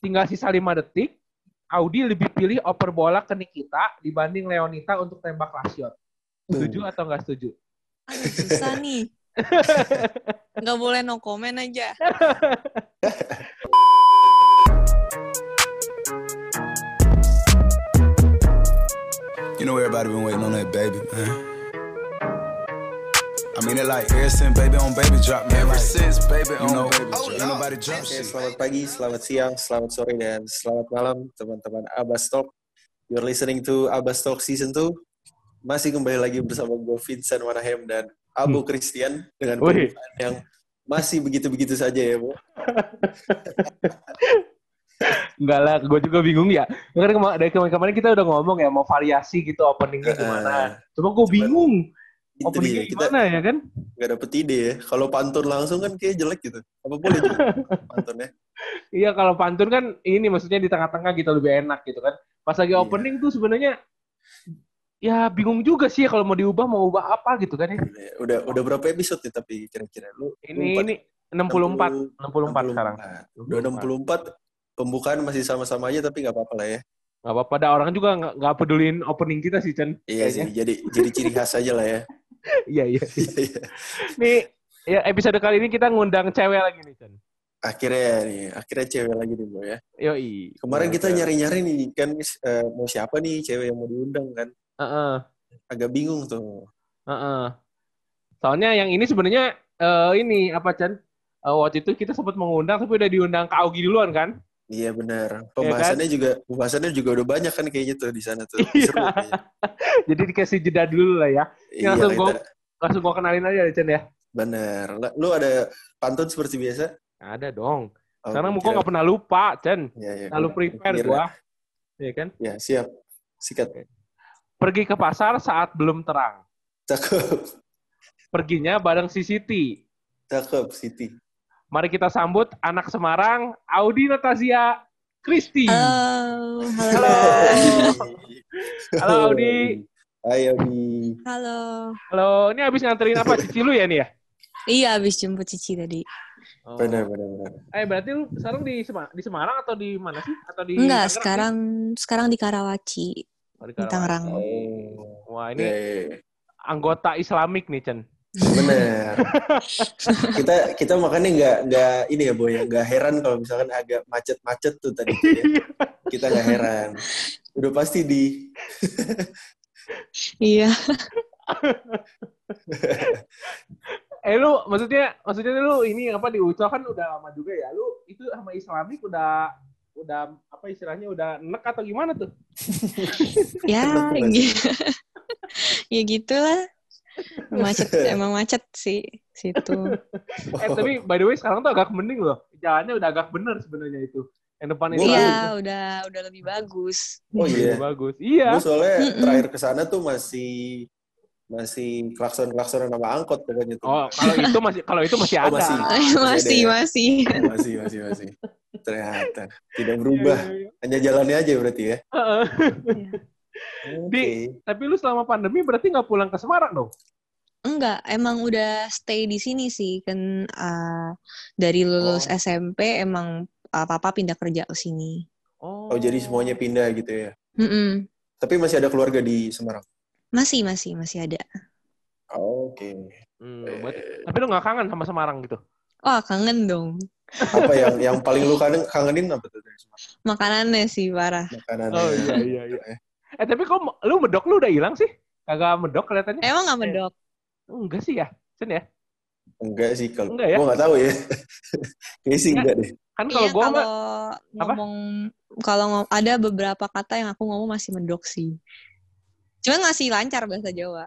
tinggal sisa 5 detik, Audi lebih pilih oper bola ke Nikita dibanding Leonita untuk tembak last shot. Setuju atau nggak setuju? Aduh, susah nih. Nggak boleh no comment aja. You know everybody been waiting on that baby, man. I mean it like ever since baby on baby drop, man. Ever like, since baby on know, baby drop, ain't nobody drop shit. selamat pagi, selamat siang, selamat sore, dan selamat malam teman-teman Abbas Talk. You're listening to Abbas Talk Season 2. Masih kembali lagi bersama gue Vincent Manahem dan Abu Christian dengan pembukaan yang masih begitu-begitu saja ya, Bu. Enggak lah, gue juga bingung ya. Kan kema- dari kemarin-kemarin kita udah ngomong ya mau variasi gitu openingnya gimana. Cuma gue bingung Itu openingnya dia, kita gimana ya kan? nggak dapet ide ya. Kalau pantun langsung kan kayak jelek gitu. Apa boleh juga pantunnya? Iya kalau pantun kan ini maksudnya di tengah-tengah gitu lebih enak gitu kan. Pas lagi Iya. opening tuh sebenarnya ya bingung juga sih ya kalau mau diubah mau ubah apa gitu kan ya. Udah udah berapa episode nih tapi kira-kira lu? Ini Empat- ini 64 64 sekarang. Udah 64 pembukaan masih sama-sama aja tapi nggak apa-apa lah ya. Gak apa-apa, ada orang juga nggak pedulin opening kita sih Chen. Iya sih, jadi jadi ciri khas aja lah ya. Iya iya. Iya, iya. Nih ya episode kali ini kita ngundang cewek lagi nih Chen. akhirnya nih, akhirnya cewek lagi nih, Bo ya. Yoi. Kemarin Iya, kita nyari-nyari nih kan eh, mau siapa nih cewek yang mau diundang kan. Heeh. Agak bingung tuh. Heeh. Soalnya yang ini sebenarnya eh, ini apa Chen? Eh, waktu itu kita sempat mengundang tapi udah diundang Kak Augi duluan kan? Iya benar. Pembahasannya juga pembahasannya juga udah banyak kan kayaknya tuh di sana tuh. Iya. Seru. Jadi dikasih jeda dulu lah ya. Iya, langsung kita, gua- Langsung gua kenalin aja Chen ya. bener. Lu ada pantun seperti biasa? Ada dong. Oh, gua gua kira- nggak pernah lupa Chen. Iya, iya. Selalu Gua prepare kira- gua. Iya kan? Ya, siap. Sikat. Pergi ke pasar saat belum terang. Cakep. Perginya bareng si Siti. Cakep, Siti. Mari kita sambut anak Semarang, Audi Natasia Kristi. Halo, halo. Halo. Halo, Audi. Hai Audi. Halo. Halo, ini habis nganterin apa? Cici lu ya nih ya? Iya, habis jemput Cici tadi. Oh. Benar, benar, benar. Eh, berarti lu sekarang di, Sema- di Semarang atau di mana sih? Atau di Enggak, Tangerang sekarang sekarang di Karawaci? Oh, di di Karawang. Tangerang. Oh. Wah, ini iya. anggota Islamik nih, Chen. Bener. kita kita makanya nggak nggak ini ya boy, nggak heran kalau misalkan agak macet-macet tuh tadi. tuh ya. Kita nggak heran. Udah pasti di Iya. eh, lu maksudnya maksudnya lu ini apa di Uco kan udah lama juga ya. Lu itu sama Islamik udah udah apa istilahnya udah enek atau gimana tuh? Ya, gitu. ya gitulah. Macet, emang macet sih situ. Eh, tapi by the way sekarang tuh agak mending loh. Jalannya udah agak bener sebenarnya itu. Yang depan itu Iya, udah udah lebih bagus. Oh iya. bagus. Iya. Gue soalnya Mm-mm. terakhir ke sana tuh masih masih klakson-klaksonan sama angkot pokoknya tuh. Oh, kalau itu masih kalau itu masih Oh, ada. masih. masih, ya? masih. Masih, masih, masih. Ternyata tidak berubah. Iya, iya, iya. Hanya jalannya aja berarti ya. Di- Tapi lu selama pandemi berarti nggak pulang ke Semarang dong? Enggak, emang udah stay di sini sih. Kan uh, dari lulus Oh. SMP emang uh, papa pindah kerja ke sini. Oh. Oh, jadi semuanya pindah gitu ya. Mm-mm. Tapi masih ada keluarga di Semarang. Masih, masih, masih ada. Oke. Hmm, berarti- tapi lu nggak kangen sama Semarang gitu? Wah, kangen dong. Apa yang yang paling lu kangen, kangenin apa tuh dari Semarang? Makanannya sih parah. Makanan. Oh iya iya iya. Eh tapi kok lu medok lu udah hilang sih? Kagak medok kelihatannya? Emang nggak medok? Enggak sih ya, Sen ya? Enggak sih kalau Enggak ya? gua nggak tahu ya. Kayaknya sih Enggak. deh. Kan kalau Iya, gua mah kalau ngomong kalau ngom- ada beberapa kata yang aku ngomong masih medok sih. Cuman masih lancar bahasa Jawa.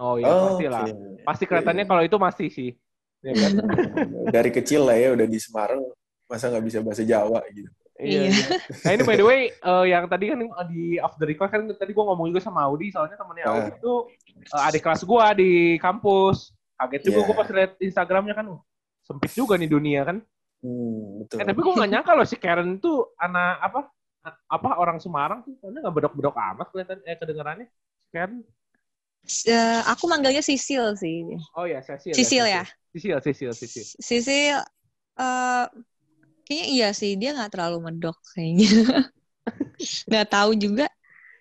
Oh iya pasti lah. oke. Pasti kelihatannya kalau itu masih sih. Ya kan? Dari kecil lah ya udah di Semarang masa nggak bisa bahasa Jawa gitu. Iya. Iya. iya. Nah ini by the way, eh, yang tadi kan di off the record kan tadi gua ngomong juga sama Audi, soalnya temennya. Audi itu eh, adik kelas gua di kampus. Kaget juga Iya. gua pas liat Instagramnya kan, "Wah, sempit juga nih dunia kan. Hmm, betul. Eh tapi gua nggak nyangka loh si Karen tuh anak apa apa orang Semarang tuh, soalnya nggak bedok-bedok amat kelihatan eh kedengarannya. Karen. Eh, aku manggilnya Sisil sih. Oh ya, Cecil. Sisil ya? Sisil, Sisil, Sisil. Sisil eh kayaknya iya sih dia nggak terlalu medok kayaknya. nggak tahu juga.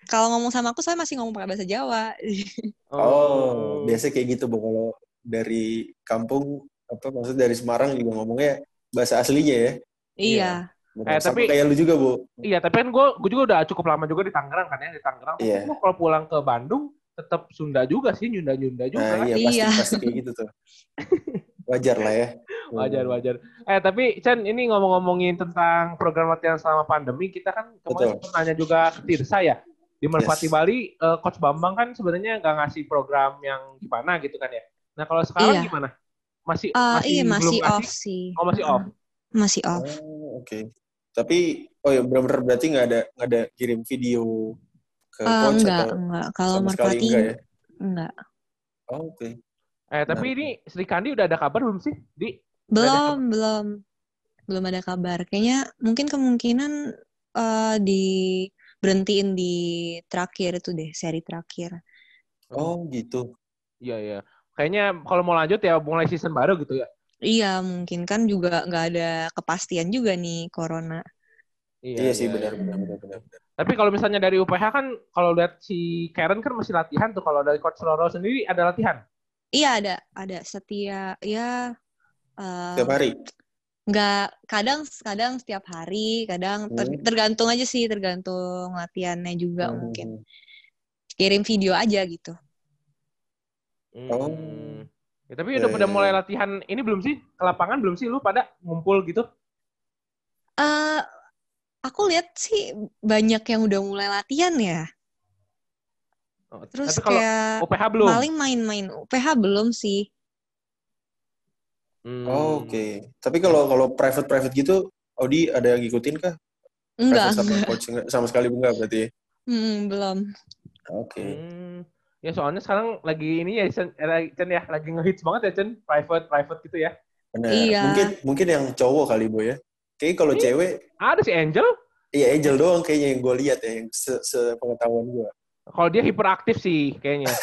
Kalau ngomong sama aku saya masih ngomong pakai bahasa Jawa. Oh, biasa kayak gitu, Bu. Kalau dari kampung, apa maksudnya dari Semarang juga ngomongnya bahasa aslinya ya. iya. Bukan Eh, sama tapi- kayak lu juga, Bu. Iya, tapi kan gue gue juga udah cukup lama juga di Tangerang kan ya di Tangerang. Tapi Iya. gua kalau pulang ke Bandung tetap Sunda juga sih, Nyunda Nyunda juga. Nah, kan. iya, pasti, Iya. pasti kayak gitu tuh. Wajar lah ya. Wajar wajar. Eh tapi Chen ini ngomong-ngomongin tentang program latihan selama pandemi, kita kan kemarin Betul. nanya juga ke Tirsa ya. Di Merpati Yes. Bali, eh, Coach Bambang kan sebenarnya nggak ngasih program yang gimana gitu kan ya. Nah kalau sekarang Iya. gimana? Masih Eh, masih iya belum masih ngasih? off sih. Oh masih off. Masih off. Oh, oke. Tapi, oh ya benar-benar berarti nggak ada nggak ada kirim video ke Eh, coach enggak, atau enggak. Kalau sama sekali merpati enggak ya? enggak. Oh, oke. Eh tapi ini Sri Kandi udah ada kabar belum sih? Di Belum, belum. Belum ada kabar. Kayaknya mungkin kemungkinan eh di berhentiin di terakhir itu deh, seri terakhir. Oh, gitu. Iya iya. Kayaknya kalau mau lanjut ya mulai season baru gitu ya. Iya, mungkin kan juga nggak ada kepastian juga nih corona. Iya, sih iya, benar, iya. benar benar benar. benar. Tapi kalau misalnya dari UPH kan kalau lihat si Karen kan masih latihan tuh. Kalau dari Coach Roro sendiri ada latihan. Iya ada, ada setia ya eh, Setiap hari. nggak kadang kadang setiap hari, kadang ter- Hmm. tergantung aja sih, tergantung latihannya juga Hmm. mungkin. Kirim video aja gitu. Oh. Hmm. Ya, tapi udah Eh. pada mulai latihan ini belum sih? Ke lapangan belum sih lu pada ngumpul gitu? eh aku lihat sih banyak yang udah mulai latihan ya. Oh, Terus tapi kalau kayak UPH belum. paling main-main UPH belum sih. Hmm. Oh, oke. Tapi kalau kalau private private gitu, Audi ada yang ngikutin kah? Enggak, Private sama enggak. sama sekali enggak berarti. ya? Hmm, belum. Oke. Hmm. Ya soalnya sekarang lagi ini ya Chen, eh, Chen ya lagi ngehits banget ya Chen private private gitu ya. Benar. Iya. Mungkin mungkin yang cowok kali, Bu ya. Kayaknya kalau cewek, Ada si Angel. iya Angel doang kayaknya yang gue lihat ya, yang se sepengetahuan gue. Kalau dia hiperaktif sih kayaknya.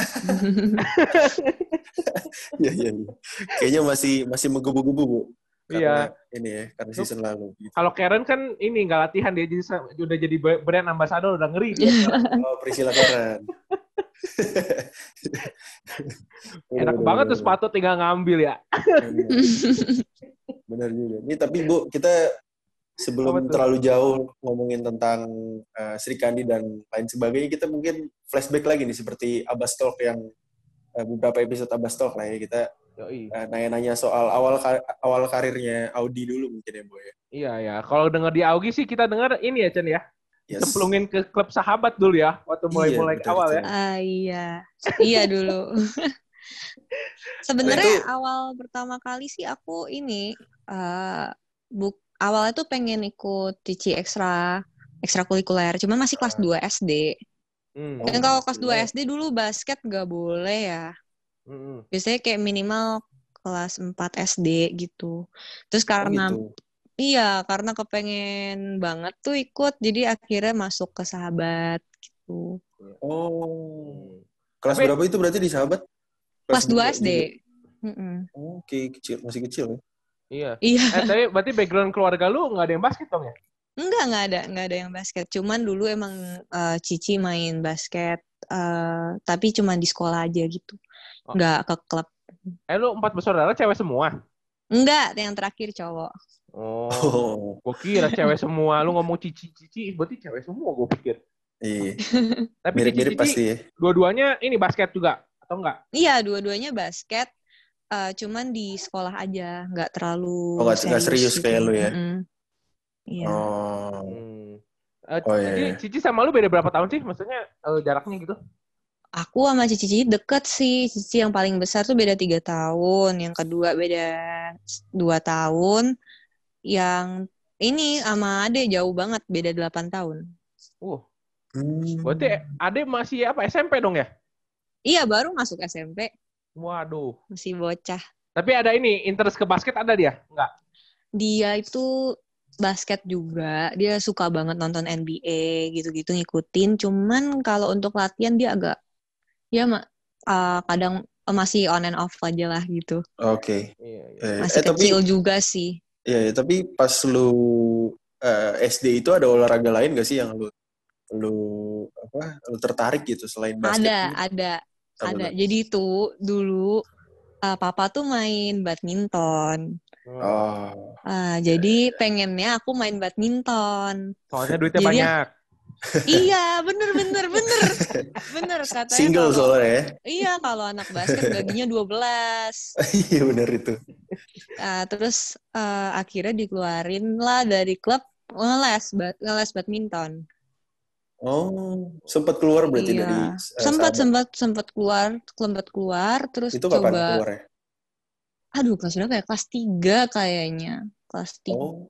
Iya, iya, iya. Kayaknya masih masih menggebu-gebu, Bu. Karena Iya. ini ya, karena season lalu. Gitu. Kalau Karen kan ini nggak latihan dia jadi udah jadi brand ambassador udah ngeri dia. Oh, Priscilla Karen. Enak banget tuh sepatu tinggal ngambil ya. Benar juga. Ini tapi Bu, kita sebelum terlalu jauh ngomongin tentang eh, Sri Kandi dan lain sebagainya, kita mungkin flashback lagi nih seperti Abbas Talk yang eh, beberapa episode Abbas Talk lah ya. Kita eh, nanya-nanya soal awal ka- awal karirnya Audi dulu mungkin ya, Bu ya. Iya ya. Kalau denger di Augie sih kita denger ini ya Chen ya. Yes. Cemplungin ke klub sahabat dulu ya waktu mulai-mulai Iya, awal betul, ya. Ah iya, iya dulu. Sebenarnya Nah, itu- awal pertama kali sih aku ini eh buk awalnya tuh pengen ikut cici ekstra ekstrakurikuler, cuman masih kelas 2 SD. Hmm. Oh, Dan kalau kelas boleh. 2 SD dulu basket gak boleh ya. Hmm. Biasanya kayak minimal kelas 4 SD gitu. Terus Oh, karena gitu. iya, karena kepengen banget tuh ikut, jadi akhirnya masuk ke sahabat gitu. Oh. Kelas Tapi- berapa itu berarti di sahabat? Kelas 2 dua SD. juga? Mm-mm. Oh, Oke, kecil, masih kecil ya. Iya. Iya. Eh, tapi berarti background keluarga lu nggak ada yang basket dong ya? Enggak, enggak ada, enggak ada yang basket. Cuman dulu emang eh, Cici main basket, eh, tapi cuma di sekolah aja gitu. Oh. Enggak ke klub. Eh lu empat bersaudara cewek semua? Enggak, yang terakhir cowok. Oh. Oh, Gue kira cewek semua. Lu ngomong cici-cici, berarti cewek semua gue pikir. iya. Tapi Mirip-mirip pasti ya. dua-duanya ini basket juga atau enggak? Iya, dua-duanya basket. Eh, cuman di sekolah aja, enggak terlalu Oh, nggak- nggak serius kayak lu ya? Iya. Oh. Hmm. Eh, Oh, iya, jadi iya. Cici sama lu beda berapa tahun sih? Maksudnya eh, jaraknya gitu? Aku sama Cici Cici deket sih. Cici yang paling besar tuh beda tiga tahun. Yang kedua beda dua tahun. Yang ini sama Ade jauh banget, beda delapan tahun. Uh, Hmm. berarti Ade masih apa SMP dong ya? Iya, baru masuk SMP. Waduh. Masih bocah. Tapi ada ini interest ke basket ada dia? Enggak. Dia itu basket juga. Dia suka banget nonton NBA gitu-gitu ngikutin. Cuman kalau untuk latihan dia agak ya uh, kadang masih on and off aja lah gitu. Oke. Iya, iya. Eh, Masih eh, tapi kecil juga sih. Iya, ya, tapi pas lu eh, SD itu ada olahraga lain gak sih yang lu lu apa lu tertarik gitu selain basket? Ada, ini? ada, ada. Jadi tuh dulu uh, papa tuh main badminton. Oh, Ah, jadi pengennya aku main badminton. Soalnya duitnya Jadi- banyak. iya, bener bener bener. Bener katanya single kalau- soalnya ya. Iya, kalau anak basket gajinya 12. Iya benar itu. Nah, terus eh, akhirnya dikeluarin lah dari klub ngeles, ba- ngeles badminton. Oh, sempat keluar berarti iya. dari eh, sempat sempat sempat keluar, sempat keluar terus Itu kapan coba keluarnya? aduh kelas berapa ya? Kelas 3 kayaknya. Kelas 3, Oh,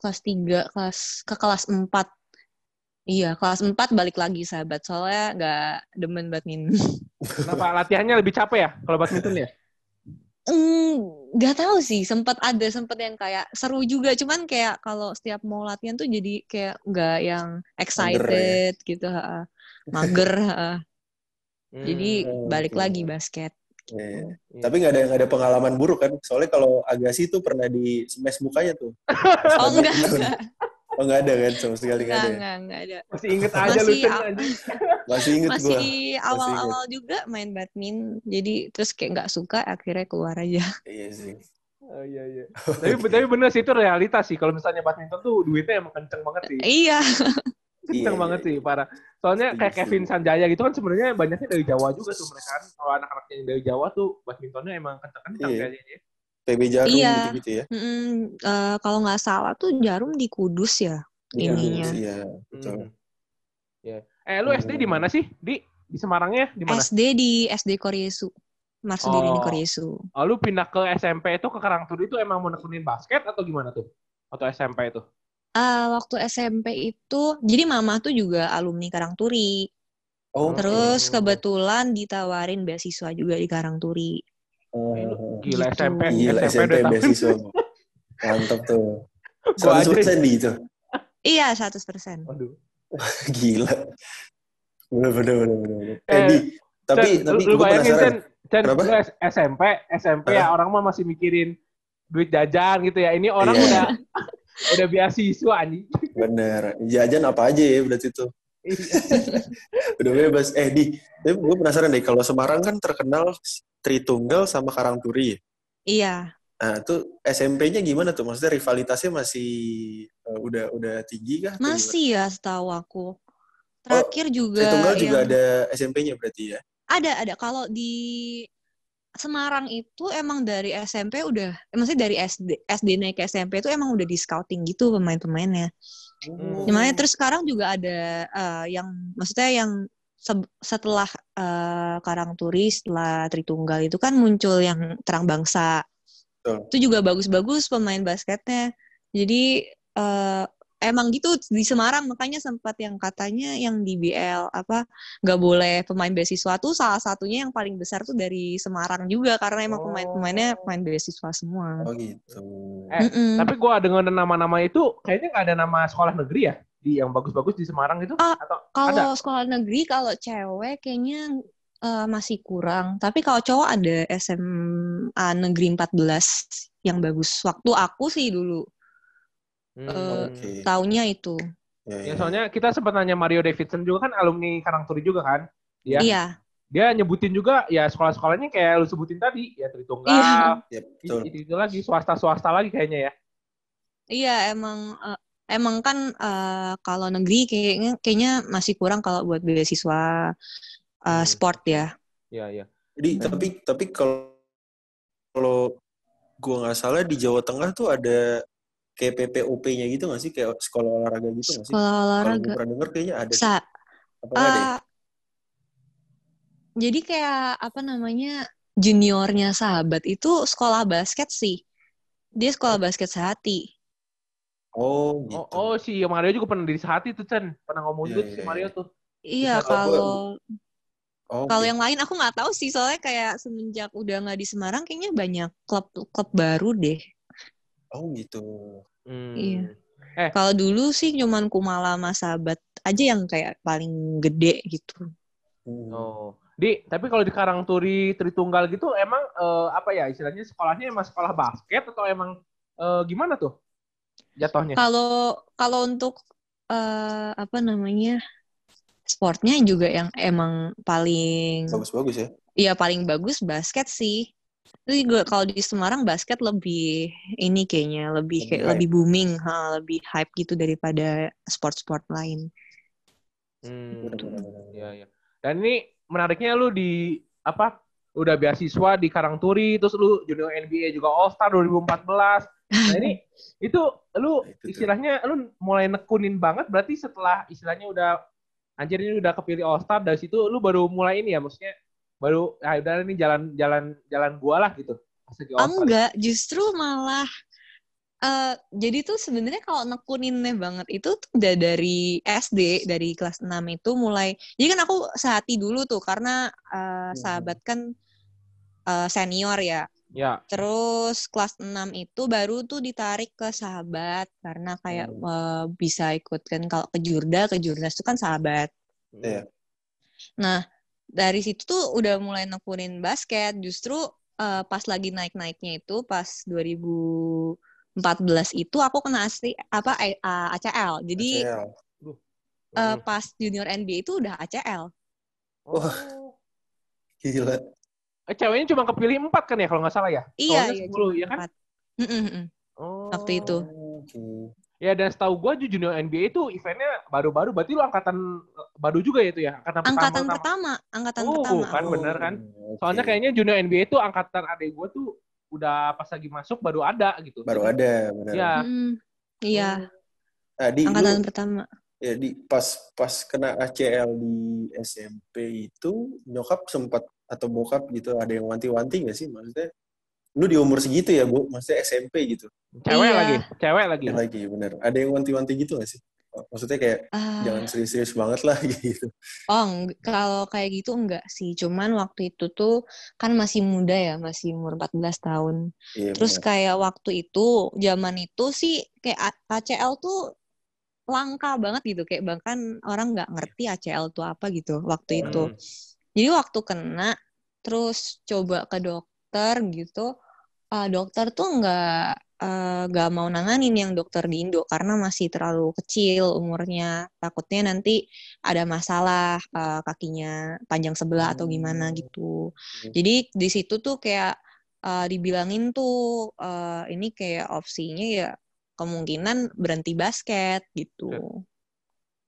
kelas 3, kelas ke kelas 4. Iya, kelas 4 balik lagi sahabat. Soalnya nggak demen badminton. Kenapa latihannya lebih capek ya kalau badminton ya? Hmm, nggak tahu sih, sempat ada sempat yang kayak seru juga, cuman kayak kalau setiap mau latihan tuh jadi kayak nggak yang excited gitu, ha. mager. ha. Jadi Hmm, balik oke. lagi basket. iya. Iya. Tapi nggak ada nggak ada pengalaman buruk kan? Soalnya kalau Agassi tuh pernah di smash mukanya tuh. Oh enggak, enggak, Oh nggak ada kan sama sekali nggak enggak, ada. ya? enggak, enggak ada. Masih inget aja lu Masih Cen, a- anjing. Masih inget gua. Masih awal-awal juga main badminton, jadi terus kayak nggak suka, akhirnya keluar aja. Iya sih. Oh, iya iya. Tapi tapi bener sih itu realitas sih kalau misalnya badminton tuh duitnya emang kenceng banget sih. Iya, Kenceng Iya, banget iya. sih parah. Soalnya Setuju, kayak Kevin. Sanjaya gitu kan sebenarnya banyaknya dari Jawa juga tuh mereka kan. Kalau anak-anaknya yang dari Jawa tuh badmintonnya emang kenceng-kenceng Iya. kayaknya. PB Jarum Iya. gitu-gitu ya. Mm, eh, kalau nggak salah tuh Jarum di Kudus ya Iya. ininya. Iya, betul. Hmm. Ya. Eh lu SD di mana sih? Di di Semarangnya di mana? SD di SD Koryesu. Marsudiri di Oh. Koryesu. Oh, lu pindah ke SMP itu ke Karangturi itu emang mau nekunin basket atau gimana tuh? Atau SMP itu? Ah, waktu SMP itu, jadi mama tuh juga alumni Karangturi. Oh, Terus kebetulan ditawarin beasiswa juga di Karangturi. Oh, Eh, oh. Gila Gitu. SMP, Gila SMP, SMP beasiswa. Mantap tuh. Aja. 100% di itu. Iya, 100%. Waduh. Gila. Bener bener bener bener. Eh, Eh, Di, tapi Cen, tapi lu, bayangin. Cen, Cen, Kenapa? lu SMP, SMP ya orang mah masih mikirin duit jajan gitu ya. Ini orang Iya. udah udah beasiswa anjing. Bener. Jajan apa aja ya berarti itu. Iya. Udah bebas. Eh di, tapi gue penasaran deh. Kalau Semarang kan terkenal Tritunggal sama Karangturi. ya? Iya. Nah, tuh SMP-nya gimana tuh? Maksudnya rivalitasnya masih eh, udah udah tinggi kah? Masih ya setahu aku. Terakhir juga Tritunggal juga yang- ada SMP-nya berarti ya? Ada, ada. Kalau di Semarang itu emang dari SMP udah, eh, maksudnya dari SD, SD naik ke SMP itu emang udah di scouting gitu pemain-pemainnya. Hmm. Namanya terus sekarang juga ada eh, yang, maksudnya yang se- setelah eh, Karangturi, setelah Tritunggal itu kan muncul yang Terang Bangsa. Betul. Itu juga bagus-bagus pemain basketnya. Jadi eh, emang gitu di Semarang makanya sempat yang katanya yang di BL apa nggak boleh pemain beasiswa tuh salah satunya yang paling besar tuh dari Semarang juga karena emang pemain-pemainnya pemain beasiswa semua. Oh gitu. Eh, Mm-mm. Tapi gua dengar nama-nama itu kayaknya nggak ada nama sekolah negeri ya di yang bagus-bagus di Semarang itu Ah, atau Kalau sekolah negeri kalau cewek kayaknya eh, masih kurang. Tapi kalau cowok ada SMA Negeri 14 yang bagus. Waktu aku sih dulu Hmm. Eh, Oke. taunya itu. Ya, Ya ya. soalnya kita sempat nanya Mario Davidson juga kan alumni Karangturi juga kan. Dia Iya. dia nyebutin juga ya sekolah-sekolahnya kayak lu sebutin tadi ya Tritunggal, Iya. Ya, betul. itu, itu lagi swasta-swasta lagi kayaknya ya. Iya, emang eh, emang kan eh, kalau negeri kayaknya kayaknya masih kurang kalau buat beasiswa eh, Hmm. sport ya. Iya iya. Jadi tapi tapi kalau kalau gua nggak salah di Jawa Tengah tuh ada kayak PPOP-nya gitu nggak sih kayak sekolah olahraga gitu nggak sih? Sekolah Kalau gue olahraga. pernah denger kayaknya ada. Sa Apa nggak ada ya? jadi kayak apa namanya juniornya sahabat itu sekolah basket sih. Dia sekolah basket sehati. Oh Oh, gitu. oh si Mario juga pernah di Sehati tuh Chen, pernah ngomong Iya, juga tuh iya, si Mario iya. tuh. Iya, kalau kalau Oh, kalau yang lain aku nggak tahu sih soalnya kayak semenjak udah nggak di Semarang kayaknya banyak klub klub baru deh. Oh gitu. Hmm. Iya. Kalau dulu sih cuman Kumala sama sahabat aja yang kayak paling gede gitu. Hmm. Oh. Di, tapi kalau di Karangturi Tritunggal gitu emang eh, apa ya istilahnya sekolahnya emang sekolah basket atau emang eh, gimana tuh jatuhnya? Kalau kalau untuk eh, apa namanya sportnya juga yang emang paling Bagus-bagus ya. Iya paling bagus basket sih. Tapi gue kalau di Semarang basket lebih ini kayaknya lebih Lebih kayak hype. lebih booming, ha, lebih hype gitu daripada sport-sport lain. Hmm, iya iya. Dan ini menariknya lu di apa? Udah beasiswa di Karangturi, terus lu junior NBA juga All Star 2014. Nah ini itu lu Nah, itu tuh. istilahnya lu mulai nekunin banget berarti setelah istilahnya udah anjir ini udah kepilih All Star dari situ lu baru mulai ini ya maksudnya baru ah udah ini jalan jalan jalan gua lah gitu. Star. Enggak, justru malah eh jadi tuh sebenarnya kalau nekuninnya banget itu tuh udah dari SD dari kelas 6 itu mulai. Jadi kan aku sehati dulu tuh karena eh, sahabat kan eh, senior ya. Ya. Terus kelas 6 itu baru tuh ditarik ke sahabat karena kayak Hmm. eh, bisa ikut kan kalau ke Jurda, ke Jurnas itu kan sahabat. Iya. Nah, dari situ tuh udah mulai nekunin basket. Justru eh, pas lagi naik-naiknya itu pas 2014 itu aku kena asli apa eh, ACL. Jadi ACL. eh, Hmm. pas junior NBA itu udah ACL. Oh. Gila. Eh, ceweknya cuma kepilih empat kan ya kalau nggak salah ya? Iya, iya, 10 cuma ya kan? Mm-mm, mm. Oh. Waktu itu. Oke. Ya dan setahu gua ju- junior NBA itu eventnya baru-baru berarti lu angkatan baru juga ya itu ya? Angkatan, Angkatan pertama. pertama, angkatan Oh, pertama. kan bener kan? Oke. Soalnya kayaknya junior NBA itu angkatan adik gua tuh udah pas lagi masuk baru ada gitu. baru ada benar. Iya. Mm, Iya, Nah, di, angkatan lu, pertama. ya, di pas pas kena ACL di SMP itu nyokap sempat atau bokap gitu ada yang wanti-wanti nggak sih maksudnya lu di umur segitu ya bu maksudnya SMP gitu Cewek Iya. lagi, cewek lagi. ya, lagi bener ada yang wanti-wanti gitu nggak sih maksudnya kayak Ah. jangan serius-serius banget lah gitu Oh, kalau kayak gitu enggak sih. Cuman waktu itu tuh kan masih muda ya, masih umur 14 tahun. Iya, Terus bener. kayak waktu itu, zaman itu sih kayak ACL tuh langka banget gitu. Kayak bahkan orang nggak ngerti ACL tuh apa gitu waktu itu. Hmm. Jadi waktu kena, terus coba ke dokter gitu, ah, dokter tuh nggak eh, nggak mau nanganin yang dokter di Indo karena masih terlalu kecil umurnya. Takutnya nanti ada masalah eh, kakinya panjang sebelah atau gimana Hmm. gitu. Hmm. Jadi di situ tuh kayak eh, dibilangin tuh eh, ini kayak opsinya ya kemungkinan berhenti basket gitu.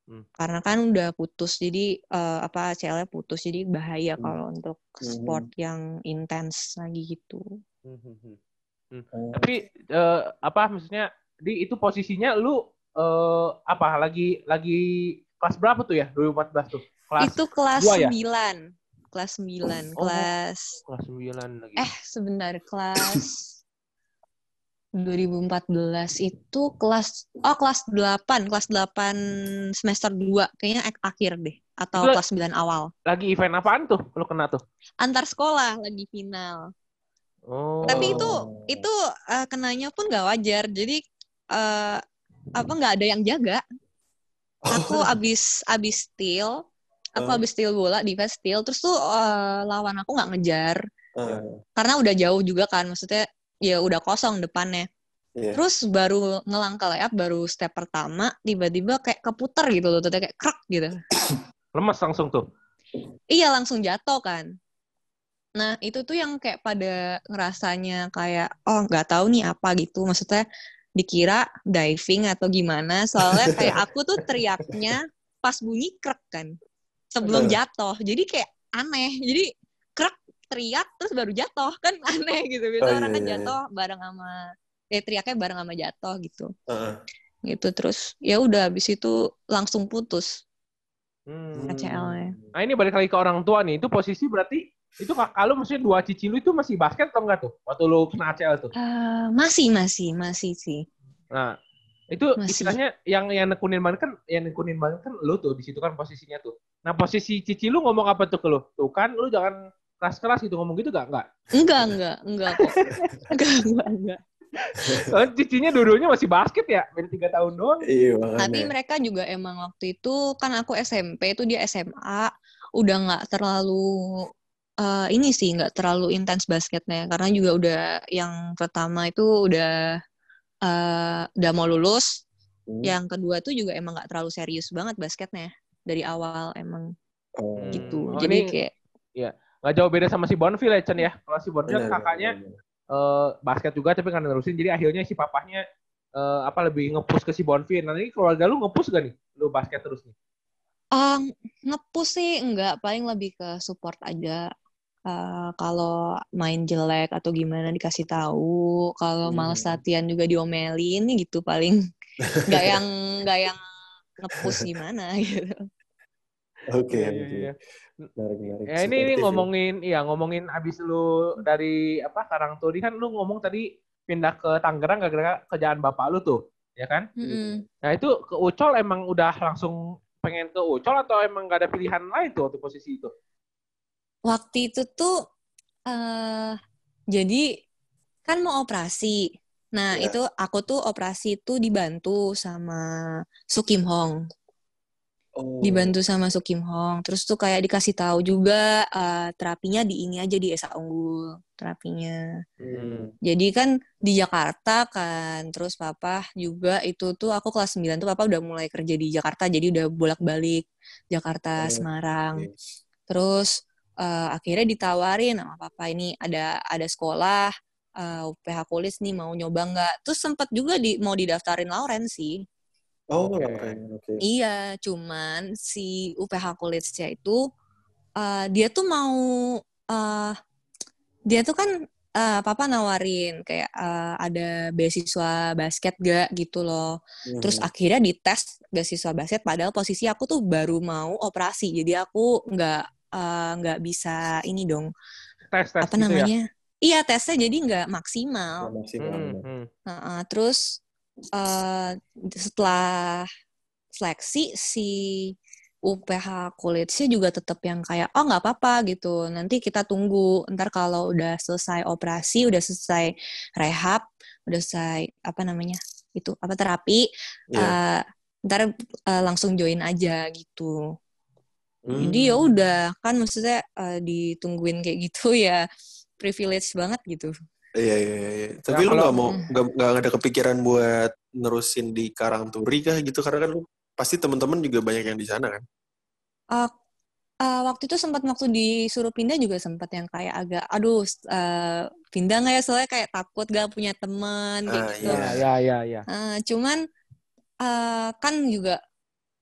Hmm. Karena kan udah putus, jadi eh, apa ACL-nya putus, jadi bahaya Hmm. kalau untuk sport yang intens lagi gitu. Hmm, hmm, hmm. Oh, Tapi eh, apa maksudnya di itu posisinya lu eh, apa lagi lagi kelas berapa tuh ya 2014 tuh? Kelas Itu kelas dua ya? 9. Kelas 9, Oh. kelas kelas 9 lagi. eh sebentar kelas 2014 itu kelas oh kelas 8, kelas 8 semester 2 kayaknya ak- akhir deh atau Itu- kelas 9 awal. Lagi event apaan tuh lu kena tuh? Antar sekolah lagi final. Oh. Tapi itu Oh. itu eh, kenanya pun nggak wajar. Jadi eh, apa nggak ada yang jaga. Aku abis abis steal, aku Oh. abis steal bola, defense steal, terus tuh eh, lawan aku nggak ngejar Ah, karena udah jauh juga kan, maksudnya ya udah kosong depannya. iya. Terus baru ngelang ke layup, baru step pertama, tiba-tiba kayak keputer gitu loh, kayak krek gitu. lemes langsung tuh. Iya langsung jatuh kan. Nah itu tuh yang kayak pada ngerasanya kayak oh nggak tahu nih apa gitu. Maksudnya dikira diving atau gimana. Soalnya kayak aku tuh teriaknya pas bunyi krek kan. Sebelum jatuh. Jadi kayak aneh. Jadi krek teriak terus baru jatuh kan aneh gitu. Biasa Oh, orang iya, kan iya, jatuh bareng sama eh teriaknya bareng sama jatuh gitu. Ah, Gitu terus ya udah habis itu langsung putus. Hmm. ACL-nya. Nah ini balik lagi ke orang tua nih. Itu posisi berarti itu kakak lu maksudnya dua cici lu itu masih basket atau enggak tuh? Waktu lu kena ACL tuh. Eh, masih masih masih sih. Nah, itu Masih. istilahnya yang yang nekunin banget kan, yang nekunin banget kan lu tuh di situ kan posisinya tuh. Nah, posisi cici lu ngomong apa tuh ke lu? Tuh kan lu jangan keras-keras gitu ngomong gitu gak? Enggak. Enggak, enggak, enggak kok. Enggak, enggak, enggak. Soalnya cicinya dua-duanya masih basket ya, beda tiga tahun doang. Iya makanya. Tapi mereka juga emang waktu itu kan aku SMP itu dia SMA udah nggak terlalu eh, ini sih nggak terlalu intens basketnya karena juga udah yang pertama itu udah eh, udah mau lulus. Hmm. Yang kedua tuh juga emang nggak terlalu serius banget basketnya dari awal emang. Hmm. gitu. Oh, Jadi ini- kayak Nggak jauh beda sama si Bonfil ya, Chen ya. Kalau si Bonfil Benar, kakaknya benar, eh, basket juga tapi kan nerusin. Jadi akhirnya si papahnya eh, apa lebih ngepush ke si Bonfil. Nah ini keluarga lu ngepush gak nih? Lu basket terus nih? ah, nge-push sih enggak, paling lebih ke support aja. Eh, kalau main jelek atau gimana dikasih tahu, kalau males Hmm. latihan juga diomelin gitu paling. Nggak yang nggak yang nge-push gimana gitu. Oke, Iya, oke. iya, iya. Menarik, menarik. Ya ini, ini ya. ngomongin, iya ngomongin abis lu dari apa Karangturi kan lu ngomong tadi pindah ke Tangerang gara-gara kerjaan bapak lu tuh, ya kan? Mm-mm. Nah itu ke Ucol emang udah langsung pengen ke Ucol atau emang gak ada pilihan lain tuh waktu posisi itu? Waktu itu tuh eh jadi kan mau operasi. Nah, Ya. itu aku tuh operasi tuh dibantu sama Sukim Hong. Oh. Dibantu sama Sukim Hong. Terus tuh kayak dikasih tahu juga eh, terapinya di ini aja di Esa Unggul terapinya. Hmm. Jadi kan di Jakarta kan, terus papa juga itu tuh aku kelas 9 tuh papa udah mulai kerja di Jakarta, jadi udah bolak-balik Jakarta, Oh, Semarang. oke. Terus eh, akhirnya ditawarin sama papa ini ada ada sekolah eh, UPH Kulis nih mau nyoba nggak? Terus sempat juga di mau didaftarin Lauren sih. Oh, Oke. keren, oke. Iya, cuman si UPH Kulisnya itu eh, dia tuh mau eh, dia tuh kan eh, papa nawarin kayak eh, ada beasiswa basket gak gitu loh. Terus Hmm. akhirnya dites beasiswa basket padahal posisi aku tuh baru mau operasi. Jadi aku nggak eh, nggak bisa ini dong. Tes tes apa gitu ya? namanya? Iya, tesnya jadi nggak maksimal. Nggak maksimal, Hmm, hmm. Heeh, terus eh, setelah seleksi si UPH College juga tetap yang kayak oh nggak apa-apa gitu nanti kita tunggu ntar kalau udah selesai operasi udah selesai rehab udah selesai apa namanya itu apa terapi Iya. eh, ntar eh, langsung join aja gitu Hmm. jadi ya udah kan maksudnya eh, ditungguin kayak gitu ya privilege banget gitu Iya, iya, iya. Tapi Nah, lu kalau- nggak mau nggak nggak ada kepikiran buat nerusin di Karangturi kah gitu? Karena kan lu pasti teman-teman juga banyak yang di sana kan? Eh, eh, waktu itu sempat waktu disuruh pindah juga sempat yang kayak agak aduh eh, pindah nggak ya soalnya kayak takut gak punya teman kayak Ah, gitu. Ya, ya, ya, ya. Eh, cuman eh, kan juga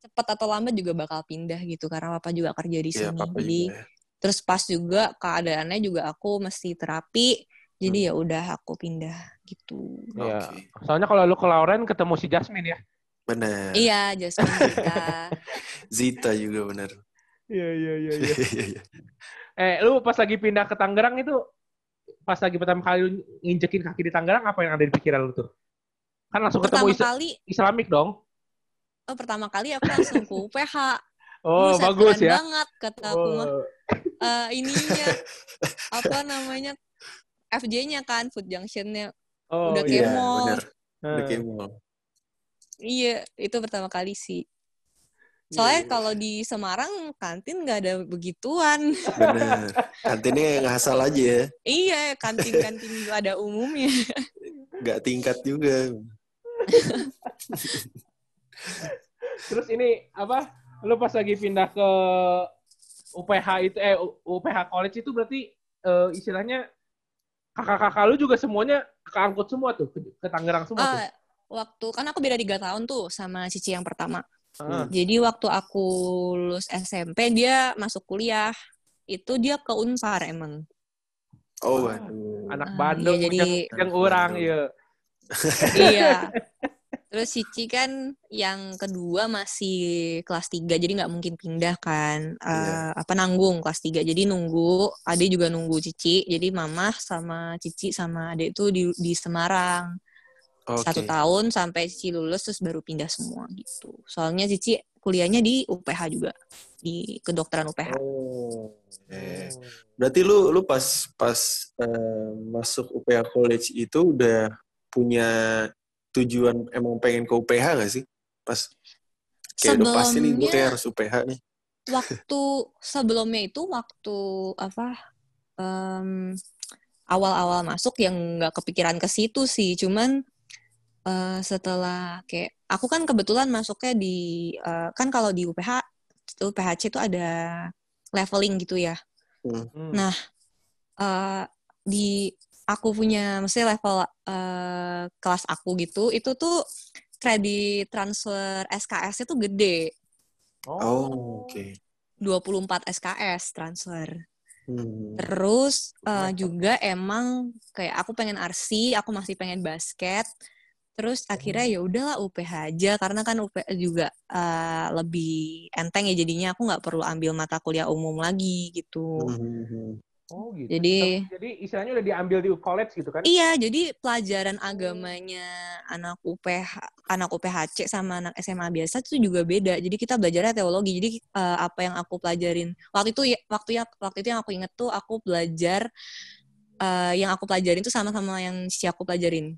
cepat atau lambat juga bakal pindah gitu karena papa juga kerja di Iya, sini. papa Jadi juga. ya. terus pas juga keadaannya juga aku mesti terapi. Jadi ya udah aku pindah gitu. Iya. Oke. Soalnya kalau lu ke Lauren ketemu si Jasmine ya. Benar. Iya, Jasmine Zita. Zita juga benar. Iya, iya, iya, Iya, iya. Eh, lu pas lagi pindah ke Tangerang itu, pas lagi pertama kali lu nginjekin kaki di Tangerang, apa yang ada di pikiran lu tuh? Kan langsung ketemu pertama is- kali, Islamik dong. Oh, pertama kali aku langsung ke UPH. Oh, Buset, bagus ya. banget kata aku mah. Oh, Eh, ininya apa namanya FJ-nya kan Food Junction-nya. oh, Udah iya. benar. Nah, Udah kayak mall. Iya, itu pertama kali sih. iya, Soalnya iya. kalau di Semarang kantin nggak ada begituan. Benar. Kantinnya ngasal aja ya. iya, kantin-kantin ada umumnya. Nggak tingkat juga. Terus ini apa? Lu pas lagi pindah ke UPH itu eh UPH College itu berarti eh, istilahnya kakak-kakak lu juga semuanya keangkut semua tuh ke, ke Tangerang semua tuh. Ah, waktu kan aku beda tiga tahun tuh sama Cici yang pertama. Heeh. Jadi waktu aku lulus SMP dia masuk kuliah. Itu dia ke Unpar emang. Oh, waduh. Anak Ah, Bandung iya, jadi- yang, yang orang ya. iya. Terus Cici kan yang kedua masih kelas 3, jadi nggak mungkin pindah kan. Eh, Iya. Apa nanggung kelas 3. Jadi nunggu, adik juga nunggu Cici. Jadi mama sama Cici sama adik itu di, di Semarang. Oke. Satu tahun sampai Cici lulus terus baru pindah semua gitu. Soalnya Cici kuliahnya di UPH juga. Di kedokteran UPH. Oh. eh. Berarti lu lu pas pas eh, masuk UPH College itu udah punya tujuan emang pengen ke UPH gak sih? Pas kayak udah pasti nih gue kayak harus UPH nih. waktu sebelumnya itu waktu apa em, awal-awal masuk yang nggak kepikiran ke situ sih cuman eh, setelah kayak aku kan kebetulan masuknya di eh, kan kalau di UPH UPHC itu ada leveling gitu ya. Hmm. Nah, eh di aku punya maksudnya level eh kelas aku gitu, itu tuh kredit transfer SKS itu gede. Oh, oke. 24 SKS transfer. Hmm. Terus Mantap. juga emang kayak aku pengen RC, aku masih pengen basket. Terus akhirnya ya udahlah UPH aja karena kan UPH juga eh, lebih enteng ya jadinya aku nggak perlu ambil mata kuliah umum lagi gitu. Hmm. Oh gitu. Jadi- jadi istilahnya udah diambil di college gitu kan? Iya, jadi pelajaran agamanya anak UPH, anak UPHC sama anak SMA biasa itu juga beda. Jadi kita belajarnya teologi. Jadi eh, apa yang aku pelajarin waktu itu ya waktu ya waktu itu yang aku inget tuh aku belajar eh, yang aku pelajarin tuh sama-sama yang si aku pelajarin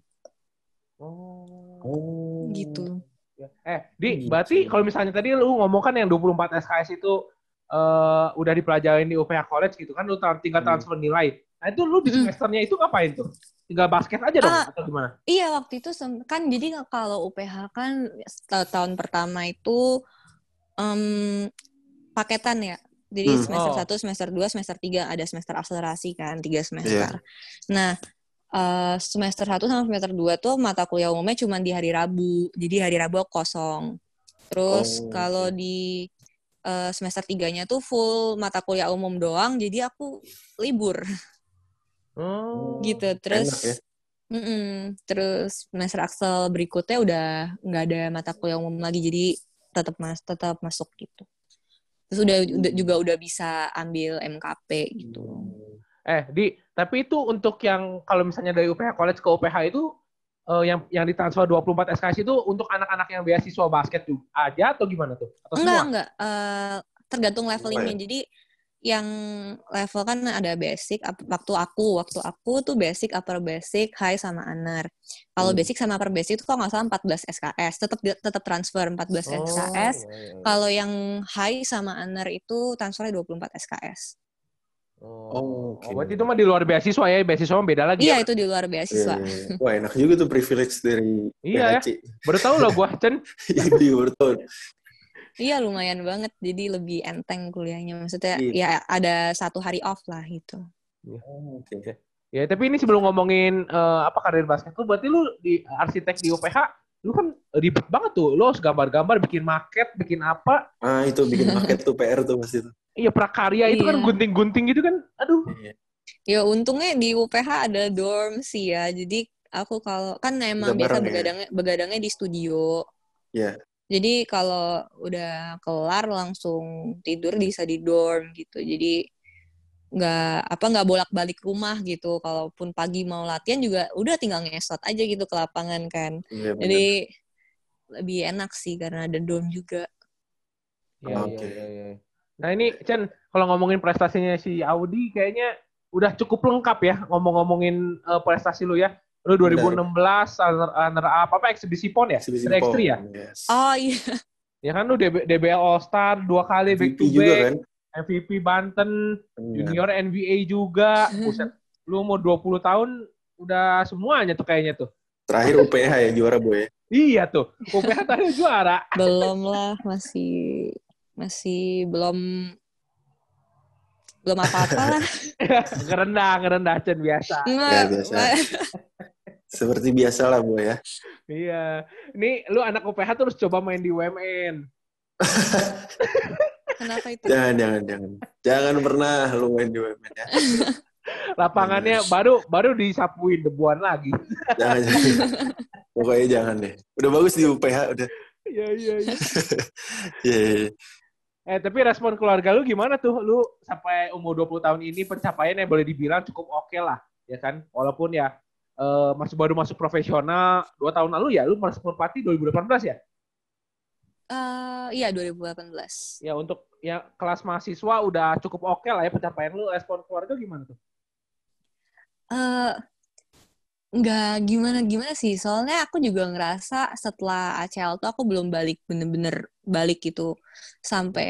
Oh. Oh. gitu. Ya. Eh, Di, Gitu. berarti kalau misalnya tadi lu ngomong kan yang 24 SKS itu eh udah dipelajarin di UPH College gitu kan, lu tinggal Hmm. transfer nilai. Nah itu lu di Mm-mm. semesternya itu ngapain tuh? Tinggal basket aja dong Ah. atau gimana? Iya waktu itu kan jadi kalau UPH kan ta- tahun pertama itu em, paketan ya. Jadi Hmm. semester Oh. 1, semester 2, semester 3 ada semester akselerasi kan, tiga semester. Nah, eh, semester 1 sama semester 2 tuh mata kuliah umumnya cuma di hari Rabu. Jadi hari Rabu kosong. Terus Oh, kalau di eh, semester 3-nya tuh full mata kuliah umum doang, jadi aku libur Oh. gitu. enak ya. Terus mm-mm. terus semester aksel berikutnya udah nggak ada mata kuliah umum lagi, jadi tetap mas tetap masuk gitu. Terus udah, udah- juga udah bisa ambil MKP gitu. Eh, Di, tapi itu untuk yang kalau misalnya dari UPH College ke UPH itu yang yang ditransfer 24 SKS itu untuk anak-anak yang beasiswa basket juga aja atau gimana tuh? Atau Enggak, semua? enggak. Eh, tergantung levelingnya. Jadi yang level kan ada basic. Waktu aku, waktu aku tuh basic, upper basic, high sama under. Kalau Hmm. basic sama upper basic itu kalau nggak salah 14 SKS. Tetap tetap transfer 14 Oh, SKS. iya, iya. Kalau yang high sama under itu transfernya 24 SKS. Oh, oke. berarti itu mah di luar beasiswa ya, beasiswa mah beda lagi. Iya, ya? itu di luar beasiswa. iya, iya. Wah enak juga tuh privilege dari Iya ya. PHC. Baru tahu loh gua, Chen. Iya, iya, baru tahu. Iya, lumayan banget. Jadi lebih enteng kuliahnya. Maksudnya Iya. ya ada satu hari off lah gitu. Oh, Oke. Ya, tapi ini sebelum ngomongin eh, apa karir basket lu, berarti lu di arsitek di UPH, lu kan ribet banget tuh. Lu harus gambar-gambar, bikin market, bikin apa. Ah itu bikin market tuh PR tuh pasti tuh. Iya, prakarya itu kan Iya. gunting-gunting gitu kan. Aduh. Iya. Ya untungnya di UPH ada dorm sih ya. Jadi aku kalau kan emang Bisa biasa bareng ya? begadangnya begadangnya di studio. Iya. Jadi kalau udah kelar langsung tidur bisa di dorm gitu. Jadi nggak apa nggak bolak-balik rumah gitu. Kalaupun pagi mau latihan juga udah tinggal ngesot aja gitu ke lapangan kan. Iya benar. Jadi lebih enak sih karena ada dorm juga. Iya, Oke. iya, iya, iya. Nah ini Chen, kalau ngomongin prestasinya si Audi kayaknya udah cukup lengkap ya ngomong-ngomongin eh, prestasi lu ya. Lu 2016 runner, runner up apa eksibisi PON ya? Eksibisi Dari X3 PON, ya? yes. Oh iya. Ya kan lu DB, DBL All Star dua kali back MVP to juga back, kan. MVP Banten, Benar. junior NBA juga. Buset, lu umur 20 tahun udah semuanya tuh kayaknya tuh. Terakhir UPH ya juara boy. ya. Iya tuh, UPH tadi juara. belum lah masih masih belum belum apa-apa lah. ngerendah, ngerendah Chen biasa. Nggak, biasa. Seperti biasa lah boy ya. Iya. Ini lu anak UPH terus coba main di UMN. Kenapa itu? Jangan jangan jangan. Jangan pernah lu main di UMN ya. Lapangannya baru baru disapuin debuan lagi. Jangan jangan. Pokoknya jangan deh. Udah bagus di UPH udah. Iya, iya, iya. Iya. iya, iya. Eh, tapi respon keluarga lu gimana tuh? Lu sampai umur 20 tahun ini pencapaiannya boleh dibilang cukup oke lah, ya kan? Walaupun ya eh, masih baru masuk profesional dua tahun lalu ya, lu masuk Merpati 2018 ya? Eh, iya 2018. Ya untuk ya kelas mahasiswa udah cukup oke lah ya pencapaian lu. Respon keluarga gimana tuh? Eh nggak gimana gimana sih? Soalnya aku juga ngerasa setelah ACL tuh aku belum balik bener-bener balik gitu. Sampai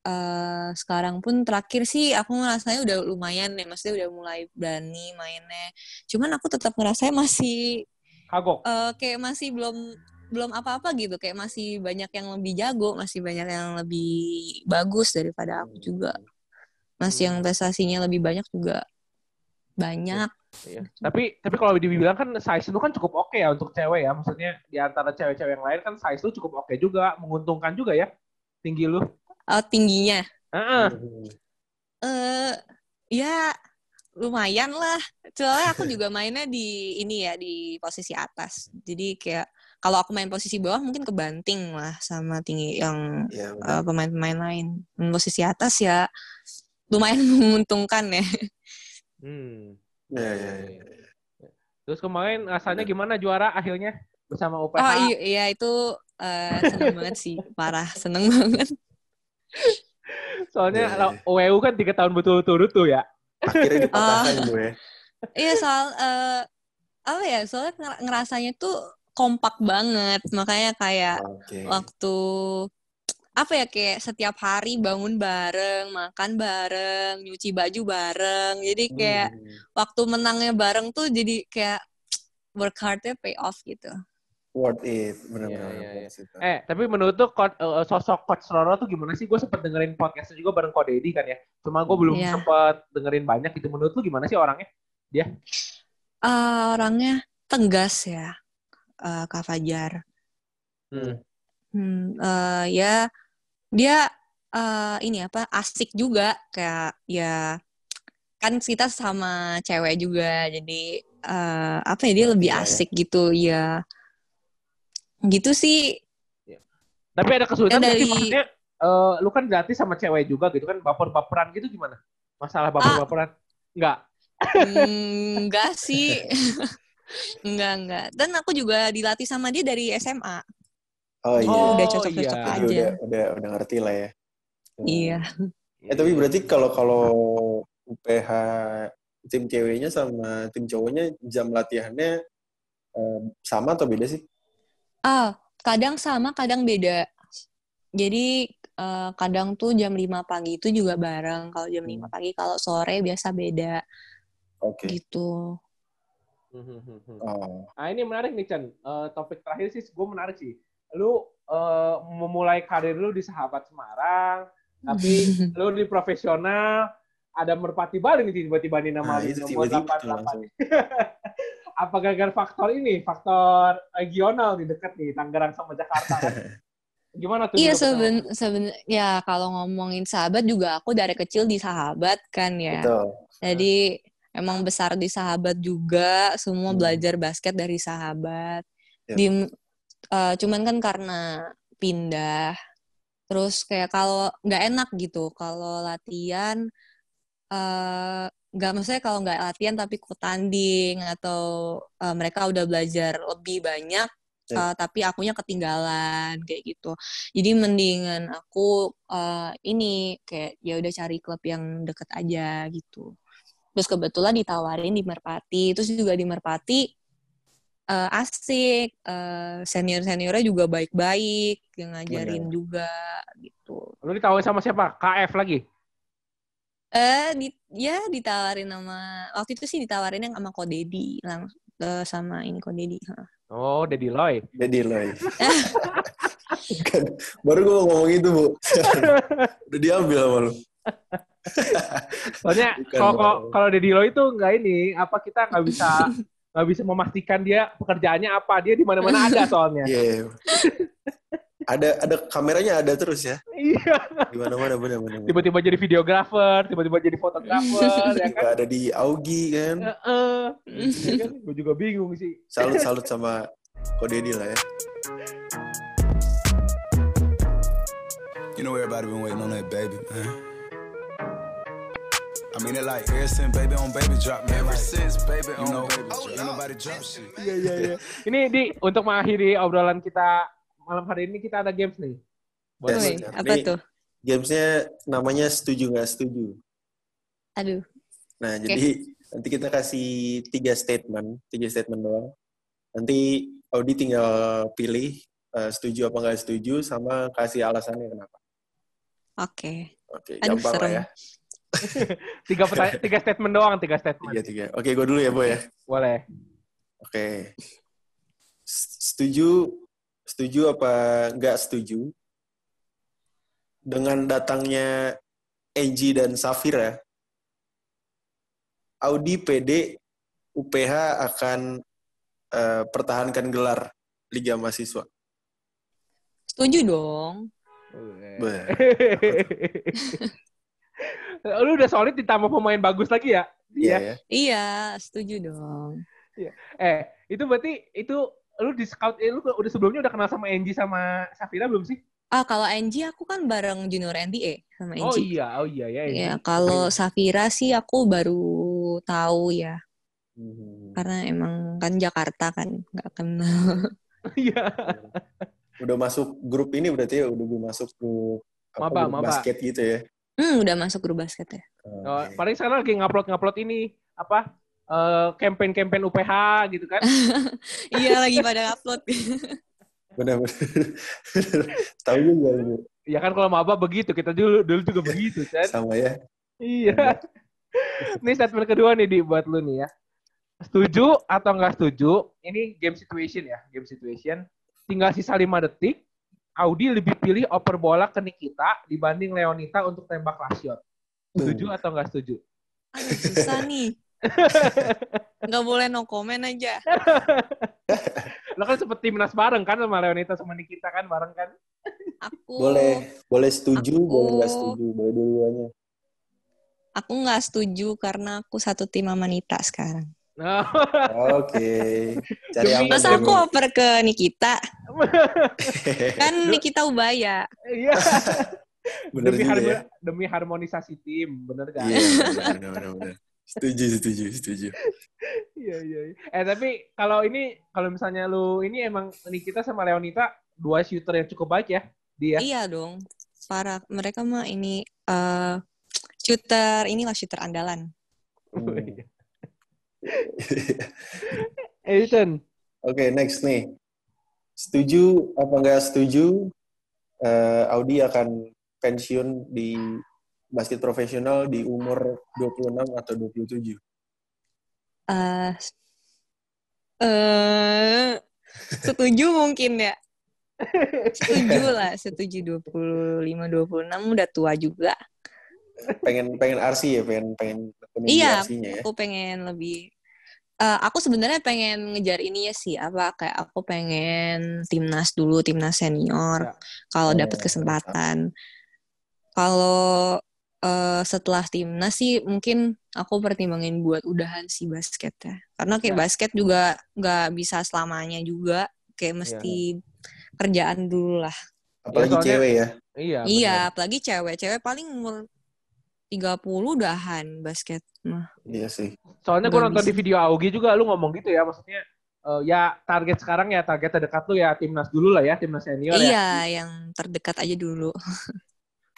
eh sekarang pun terakhir sih aku ngerasanya udah lumayan ya. Maksudnya udah mulai berani mainnya. Cuman aku tetap ngerasanya masih Kagok. eh, kayak masih belum belum apa-apa gitu. Kayak masih banyak yang lebih jago masih banyak yang lebih bagus daripada aku juga. Masih yang prestasinya lebih banyak juga. Banyak Iya. Tapi tapi kalau dibilang kan size lu kan cukup oke ya untuk cewek ya. Maksudnya di antara cewek-cewek yang lain kan size lu cukup oke juga, menguntungkan juga ya tinggi lu. Eh, tingginya Heeh. Hmm. eh ya lumayan lah soalnya aku juga mainnya di ini ya di posisi atas jadi kayak kalau aku main posisi bawah mungkin kebanting lah sama tinggi yang Ya, eh, udah. pemain-pemain lain posisi atas ya lumayan menguntungkan ya Hmm. Ya, ya, ya. Terus kemarin rasanya gimana juara akhirnya bersama UPH? oh iya, iya itu eh, seneng banget sih parah seneng banget Soalnya Iya, lo- OEU kan tiga tahun betul-betul tuh ya. Akhirnya dipatahkan Ah. gue. iya soal eh, apa ya soalnya nger- ngerasanya tuh kompak banget makanya kayak Oke. waktu apa ya kayak setiap hari bangun bareng, makan bareng, nyuci baju bareng. Jadi kayak Hmm. waktu menangnya bareng tuh jadi kayak work hardnya pay off gitu. Worth it, benar-benar. Iya, worth it. Eh, tapi menurut tuh coach- eh, sosok Coach Roro tuh gimana sih? Gue sempet dengerin podcastnya juga bareng Ko Deddy kan ya. Cuma gue belum Iya. sempet dengerin banyak gitu. Menurut lu gimana sih orangnya? Ah, orangnya tegas ya, eh, Kak Fajar. Hmm. Hmm, eh, ya dia eh, ini apa asik juga. Kayak ya kan kita sama cewek juga. Jadi eh, apa ya dia lebih Iya, ya. asik gitu. Ya gitu sih. Tapi ada kesulitan Ya, nggak dari- maksudnya eh, lu kan gratis sama cewek juga gitu kan? Baper-baperan gitu gimana? Masalah baper-baperan? Enggak. Hmm, enggak sih. Enggak enggak dan aku juga dilatih sama dia dari SMA Oh iya. Oh, udah cocok-cocok iya. Aja udah, udah, udah ngerti lah ya. Hmm. iya Eh tapi berarti kalau kalau UPH tim ceweknya sama tim cowoknya jam latihannya eh, sama atau beda sih? ah kadang sama kadang beda jadi eh, kadang tuh jam 5 pagi itu juga bareng kalau jam 5 pagi kalau sore biasa beda Oke. gitu Oh. Nah ini menarik nih Chan. Eh, topik terakhir sih gue menarik sih. Lu eh, memulai karir lu di Sahabat Semarang, tapi lu di profesional ada merpati Bali nih tiba-tiba nih nama Nah, itu tiba-tiba tuh 88. langsung. Apa gara-gara faktor ini, faktor regional nih dekat nih Tangerang sama Jakarta kan? Gimana tuh? Iya seben seben ya kalau ngomongin sahabat juga aku dari kecil di sahabat kan ya. Betul. Jadi emang besar di sahabat juga, semua Hmm. belajar basket dari sahabat. Ya. Di eh, cuman kan karena pindah terus kayak kalau nggak enak gitu kalau latihan eh nggak maksudnya kalau nggak latihan tapi ikut tanding atau eh, mereka udah belajar lebih banyak Ya. eh, tapi akunya ketinggalan kayak gitu jadi mendingan aku eh, ini kayak ya udah cari klub yang deket aja gitu terus kebetulan ditawarin di Merpati terus juga di Merpati eh, asik senior seniornya juga baik-baik yang ngajarin Benar. juga gitu Lu ditawarin sama siapa? KF lagi? Eh, di, ya ditawarin sama waktu itu sih ditawarin yang sama Kodedi langsung eh, sama ini Kodedi. Heeh. Oh, Daddy Loy. Loh. Bukan. Baru gue ngomong itu, Bu. Udah diambil sama lu. Soalnya kalau kalau Daddy Loy itu nggak ini, apa kita nggak bisa nggak bisa memastikan dia pekerjaannya apa. Dia di mana-mana ada soalnya. Iya. Ada ada kameranya ada terus ya. Iya. Di mana-mana benar-benar. Tiba-tiba jadi videografer, tiba-tiba jadi fotografer, ya kan? ada di Augie kan. Heeh. Ya kan? Gue juga bingung sih. Salut salut sama Kodedi lah ya. You know everybody been waiting on that baby, man. I mean it like ever since baby on baby drop, man. Ever since baby on know, baby drop. Ain't nobody drop shit. Iya iya iya. Ini di untuk mengakhiri obrolan kita malam hari ini kita ada games nih. Buat Yes. Ini- apa tuh? Gamesnya namanya setuju nggak setuju. Aduh. Nah jadi nanti kita kasih tiga statement, tiga statement doang. Nanti Audi tinggal pilih eh, setuju apa nggak setuju sama kasih alasannya kenapa. Oke. Oke, Aduh, gampang lah serem. ya. Tiga pertanyaan, tiga statement doang, tiga statement. Tiga tiga. Oke, gue dulu ya, Boy ya. Boleh. Oke. Setuju setuju apa nggak setuju dengan datangnya Angie dan Safira Audi PD UPH akan eh, pertahankan gelar Liga Mahasiswa. Setuju dong. Lu udah solid ditambah pemain bagus lagi ya? Iya ya. Iya, setuju dong. Eh, itu berarti itu lu di scout eh, lu udah sebelumnya udah kenal sama Angie sama Safira belum sih? Ah, kalau Angie aku kan bareng junior NBA sama Oh Angie. iya, oh iya ya. Ya, Angie. kalau Safira sih aku baru tahu ya, Hmm. karena emang kan Jakarta kan nggak kenal. Iya. Udah masuk grup ini berarti ya udah gue masuk grup apa, Maba, grup maba. basket gitu ya. Hmm, udah masuk grup basket ya. Oh, paling sekarang lagi ngupload-ngupload ini apa? eh, campaign-campaign UPH gitu kan. iya, lagi pada upload. Benar-benar. Tahu juga ini. Ya kan kalau maba begitu, kita dulu dulu juga begitu kan. sama ya. Iya. Ini statement kedua nih di buat lu nih ya. Setuju atau nggak setuju? Ini game situation ya, game situation. Tinggal sisa 5 detik. Audi lebih pilih oper bola ke Nikita dibanding Leonita untuk tembak last shot. Setuju atau nggak setuju? Aduh, susah nih. Nggak boleh no comment aja. Lo kan sempet timnas bareng kan sama Leonita sama Nikita kan bareng kan? Aku Boleh, boleh setuju, Aku- boleh nggak setuju, boleh dua-duanya. aku nggak setuju karena aku satu tim sama Nita sekarang. Oke. Cari aman. Masa aku oper ke Nikita? Kan Nikita Ubaya. iya. Bener demi, juga harmo- ya. demi harmonisasi tim, bener gak? Iya, benar, benar, benar. Setuju, setuju, setuju. Iya iya. iya. Eh tapi kalau ini kalau misalnya lu ini emang Nikita sama Leonita dua shooter yang cukup baik ya dia. Iya dong. Para mereka mah ini eh shooter inilah shooter andalan. Hmm. Edison. Oke, next nih. Setuju apa nggak setuju eh, Audi akan pensiun di basket profesional di umur 26 atau 27? eh eh setuju mungkin ya. Setuju lah, setuju 25 26 udah tua juga. Pengen pengen RC ya, pengen pengen Iya, RC-nya ya. Aku pengen lebih eh, aku sebenarnya pengen ngejar ini ya sih apa kayak aku pengen timnas dulu timnas senior Ya. kalau Oh, dapat kesempatan kalau eh, setelah timnas sih mungkin aku pertimbangin buat udahan si basket ya karena kayak Ya. basket juga nggak bisa selamanya juga kayak mesti kerjaan dulu lah Apalagi soalnya- cewek ya. Iya. iya apalagi cewek cewek paling umur 30 udahan basket mah Iya sih. Soalnya gue nonton bisa. di video Augie juga lu ngomong gitu ya maksudnya eh, ya target sekarang ya target terdekat lu ya timnas dulu lah ya timnas senior ya. Iya, yang terdekat aja dulu.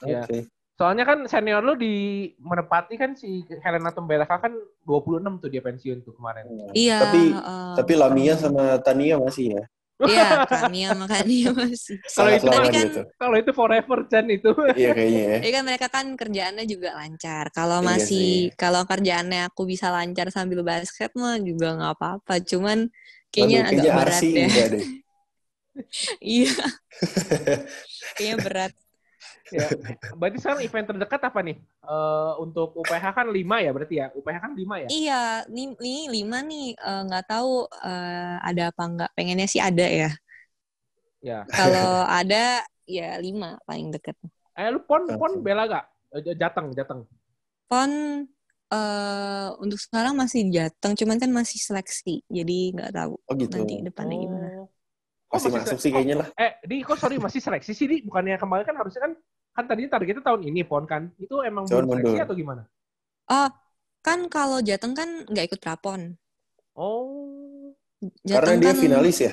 Iya. Oke. Soalnya kan senior lu di menepati kan si Helena Tumbelaka kan 26 tuh dia pensiun tuh kemarin. Iya. Tapi heeh. tapi Lamia sama Tania masih ya. Iya, Kania makanya masih. Kalau Sangat itu tapi kan- gitu. Kalau itu forever Chan itu. Iya kayaknya ya. Jadi kan mereka kan kerjaannya juga lancar. Kalau Iya masih sih. kalau kerjaannya aku bisa lancar sambil basket mah juga nggak apa-apa. Cuman kayaknya agak berat RC ya. enggak deh. Iya, kayaknya berat. Ya. Berarti sekarang event terdekat apa nih? Eh, untuk UPH kan 5 ya berarti ya? UPH kan 5 ya? Iya, ini, ini lima nih eh, nggak tahu eh, ada apa nggak. Pengennya sih ada ya. Ya. Kalau ada ya lima paling deket. Eh lu pon pon bela gak? Jateng, Jateng. Pon eh untuk sekarang masih jateng, cuman kan masih seleksi, jadi nggak tahu Oh gitu. nanti depannya gimana. Oh. Kok Masih masuk sih kayaknya lah. Eh, di kok sorry masih seleksi sih, di bukannya kemarin kan harusnya kan kan tadinya targetnya tahun ini pon kan. Itu emang belum seleksi atau gimana? Oh, kan kalau jateng kan nggak ikut prapon. Oh. Karena Jateng dia kan finalis ya.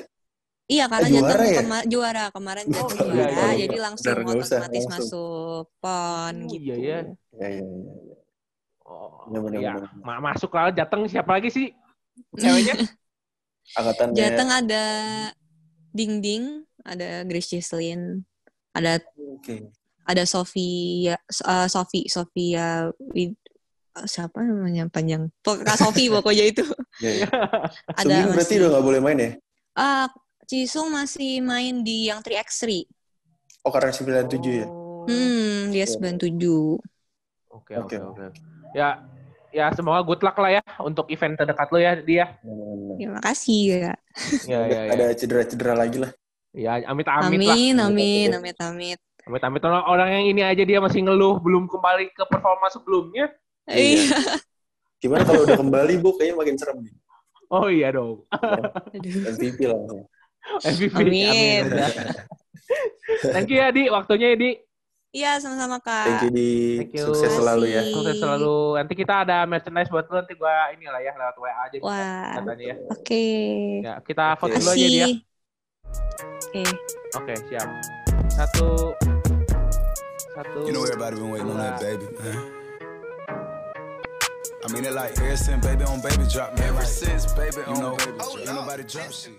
Iya, karena Ah, juara jateng ya? kema- juara kemarin Oh, jateng iya, juara, iya, iya. jadi langsung usah, otomatis langsung. masuk pon Oh, gitu. iya, iya. Iya iya iya. Oh, iya. benar. Ma- masuk lah Jateng siapa lagi sih? Ceweknya? Angkatannya Jateng ada Ding Ding, ada Grace Jesslyn, ada Oke. Ada Sofia eh, Sofi Sofia Wid- eh, siapa namanya panjang Pok- Kak Sofi pokoknya itu Iya, iya. ada Sugeng berarti masih udah nggak boleh main ya? ah Jisung masih main di yang 3x3. Oh karena 97 ya? Oh. Hmm, dia 97. Oke Oke. oke oke. Ya ya semoga good luck lah ya untuk event terdekat lo ya dia. Nah, Terima kasih ya. Ya ya ya. Ada cedera-cedera lagi lah. Ya amit amit lah. Amin, amin, amit, amit. Amit amit orang, orang yang ini aja dia masih ngeluh belum kembali ke performa sebelumnya. Iya. Iya. Gimana kalau udah kembali, Bu? Kayaknya makin serem nih. Oh iya dong. Aduh. MVP lah. MVP. Amin. udah. Thank you ya Di, waktunya ya Di. Iya, sama-sama Kak. Thank you, di Thank you. sukses selalu ya. Sukses selalu. Nanti kita ada merchandise buat lo nanti gua inilah ya lewat WA aja. Wah. Katanya ya. Oke. Ya, kita Oke. dulu aja dia. Makasih. Oke. Oke, siap. Satu satu You know everybody been waiting on that baby, man. I mean it like ever since baby on baby drop, man. Ever since baby on baby drop, ain't nobody drop shit.